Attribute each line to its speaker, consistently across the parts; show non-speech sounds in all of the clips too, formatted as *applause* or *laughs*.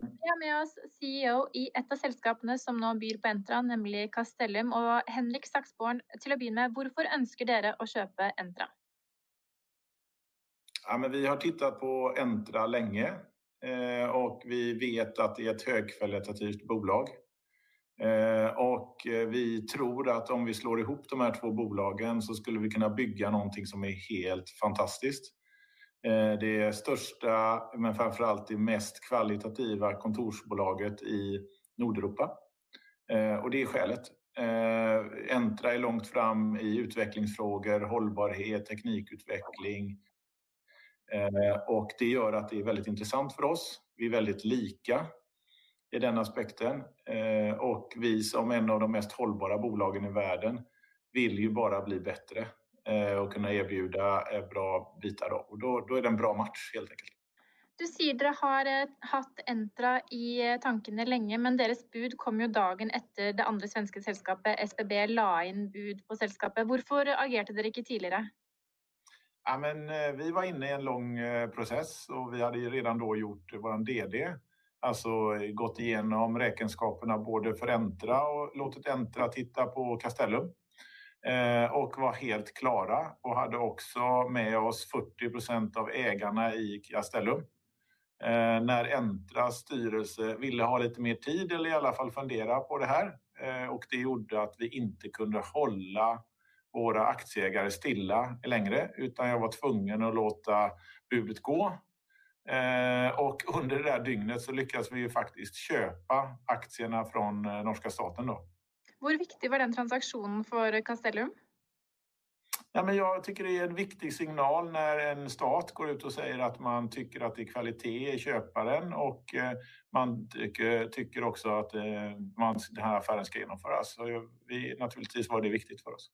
Speaker 1: Vi har med oss CEO i ett av selskapene som nå byr på Entra, nemlig Castellum. Og Henrik Saksborn, til å begynne med, hvorfor ønsker dere å kjøpe Entra?
Speaker 2: Ja, men vi har tittat på Entra länge eh, och vi vet att det är ett högkvalitativt bolag. Eh, och vi tror att om vi slår ihop de här två bolagen så skulle vi kunna bygga någonting som är helt fantastiskt. Eh, det största, men framförallt det mest kvalitativa kontorsbolaget i Nordeuropa. Eh, och det är skälet. Eh, Entra är långt fram i utvecklingsfrågor, hållbarhet, teknikutveckling. Och det gör att det är väldigt intressant för oss. Vi är väldigt lika i den aspekten. Och vi som en av de mest hållbara bolagen i världen vill ju bara bli bättre och kunna erbjuda bra bitar. Då. Och då, då är det en bra match helt enkelt.
Speaker 1: Du säger att ni har haft Entra i tankarna länge, men deras bud kom ju dagen efter det andra svenska sällskapet SBB la in bud på sällskapet. Varför agerade ni inte tidigare?
Speaker 2: Ja, men vi var inne i en lång process och vi hade redan då gjort vår DD. Alltså gått igenom räkenskaperna både för Entra och låtit Entra titta på Castellum Eh, och var helt klara och hade också med oss 40% av ägarna i Castellum. Eh, när Entras styrelse ville ha lite mer tid eller i alla fall fundera på det här eh, och det gjorde att vi inte kunde hålla våra aktieägare stilla längre utan jag var tvungen att låta budet gå. Och under det där dygnet så lyckades vi ju faktiskt köpa aktierna från norska staten då.
Speaker 1: Hur viktig var den transaktionen för Castellum?
Speaker 2: Ja, men jag tycker det är en viktig signal när en stat går ut och säger att man tycker att det är kvalitet i köparen och man tycker, också att man, den här affären ska genomföras. Så vi, naturligtvis var det viktigt för oss.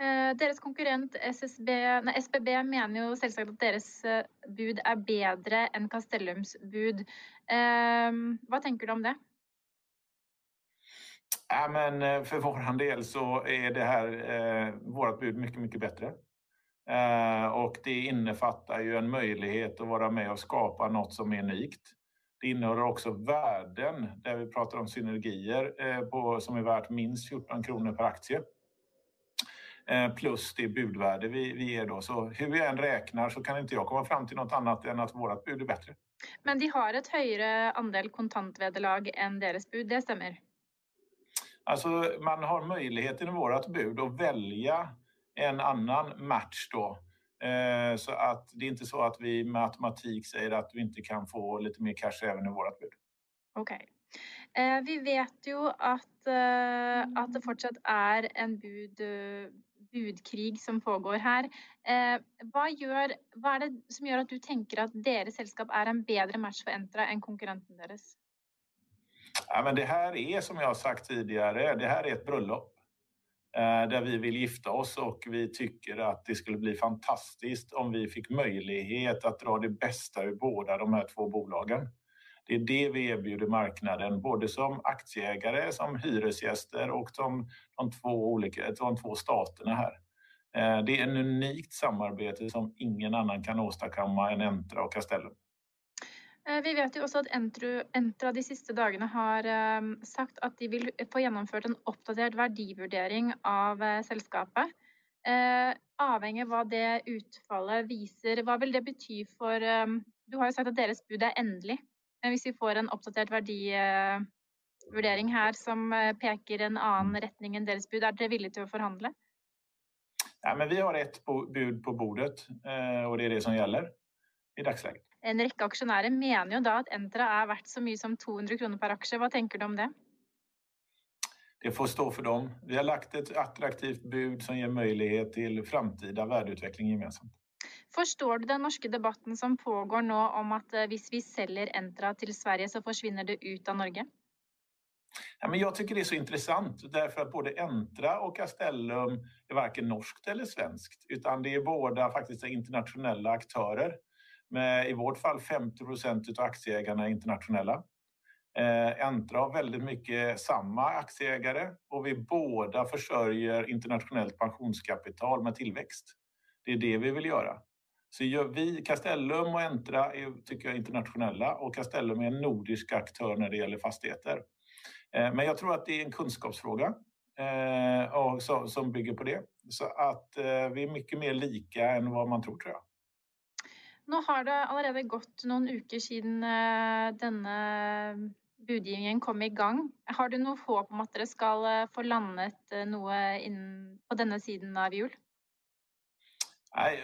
Speaker 1: Eh, deras konkurrent SSB, nej, SBB menar ju självklart att deras bud är bättre än Castellums bud. Eh, vad tänker du om det?
Speaker 2: Ja, men eh, för vår *laughs* del så är det här eh, vårt bud mycket, mycket bättre. Eh, och det innefattar ju en möjlighet att vara med och skapa något som är unikt. Det innehåller också värden där vi pratar om synergier eh, på, som är värt minst 14 kronor per aktie. Eh, plus det budvärde vi, vi ger då. Så hur jag än räknar så kan inte jag komma fram till något annat än att vårt bud är bättre.
Speaker 1: Men de har ett högre andel kontantvederlag än deras bud, det stämmer?
Speaker 2: Alltså man har möjligheten i vårt bud att välja en annan match då. Eh, så att det är inte så att vi med automatik säger att du inte kan få lite mer cash även i vårt bud.
Speaker 1: Okej. Okay. Vi vet ju att, eh, att det fortsatt är en bud, budkrig som pågår här. Vad, gör, vad är det som gör att du tänker att deras sällskap är en bättre match för Entra än konkurrenten deras?
Speaker 2: Ja, men det här är som jag har sagt tidigare, det här är ett bröllop eh, där vi vill gifta oss och vi tycker att det skulle bli fantastiskt om vi fick möjlighet att dra det bästa ur båda de här två bolagen. Det är det vi erbjuder marknaden, både som aktieägare, som hyresgäster och som de två olika, de två staterna här. Eh, det är ett unikt samarbete som ingen annan kan åstadkomma än Entra och Castellum.
Speaker 1: Vi vet ju också att Entra de sista dagarna har sagt att de vill få genomfört en uppdaterad värdivurdering av sällskapet. Avhängigt vad det utfallet visar, vad vill det betyda för Du har jo sagt at deres bud er endelig. Men hvis vi får en oppdatert verdivurdering her som peker en annen retning enn deres bud, er dere villige til å forhandle?
Speaker 2: Ja, men vi har ett bud på bordet och det är det som gäller i dagsläget.
Speaker 1: En rekke aksjonærer mener jo da at Entra er verdt så mye som 200 kroner per aksje. Hva tenker du om det?
Speaker 2: Det får stå för dem. Vi har lagt ett attraktivt bud som ger möjlighet till framtida värdeutveckling gemensamt.
Speaker 1: Forstår du den norske debatten som pågår nå om at hvis vi selger Entra til Sverige så forsvinner det ut av Norge?
Speaker 2: Ja, men jag tycker det är så intressant därför att både Entra och Castellum är varken norskt eller svenskt utan det är båda faktiskt internationella aktörer. Med i vårt fall 50 procent av aktieägarna är internationella. Eh, Entra har väldigt mycket samma aktieägare och vi båda försörjer internationellt pensionskapital med tillväxt. Det är det vi vill göra. Så vi, Castellum och Entra är, tycker jag, internationella och Castellum är en nordisk aktör när det gäller fastigheter. Eh, men jag tror att det är en kunskapsfråga eh, och som bygger på det. Så att vi är mycket mer lika än vad man tror, tror jag.
Speaker 1: Nå har det allerede gått noen uker siden denne budgivningen kom i gang. Har du noe håp om at dere skal få landet noe på denne siden av jul?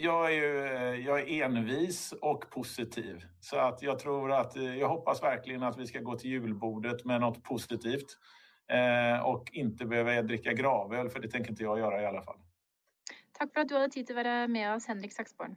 Speaker 2: Jag är, ju, jag är envis och positiv. Så att jag tror att, jag hoppas verkligen att vi ska gå till julbordet med något positivt. Eh, och inte behöva dricka gravöl, för det tänker inte jag göra i alla fall.
Speaker 1: Tack för att du hade tid att vara med oss, Henrik Saxborn.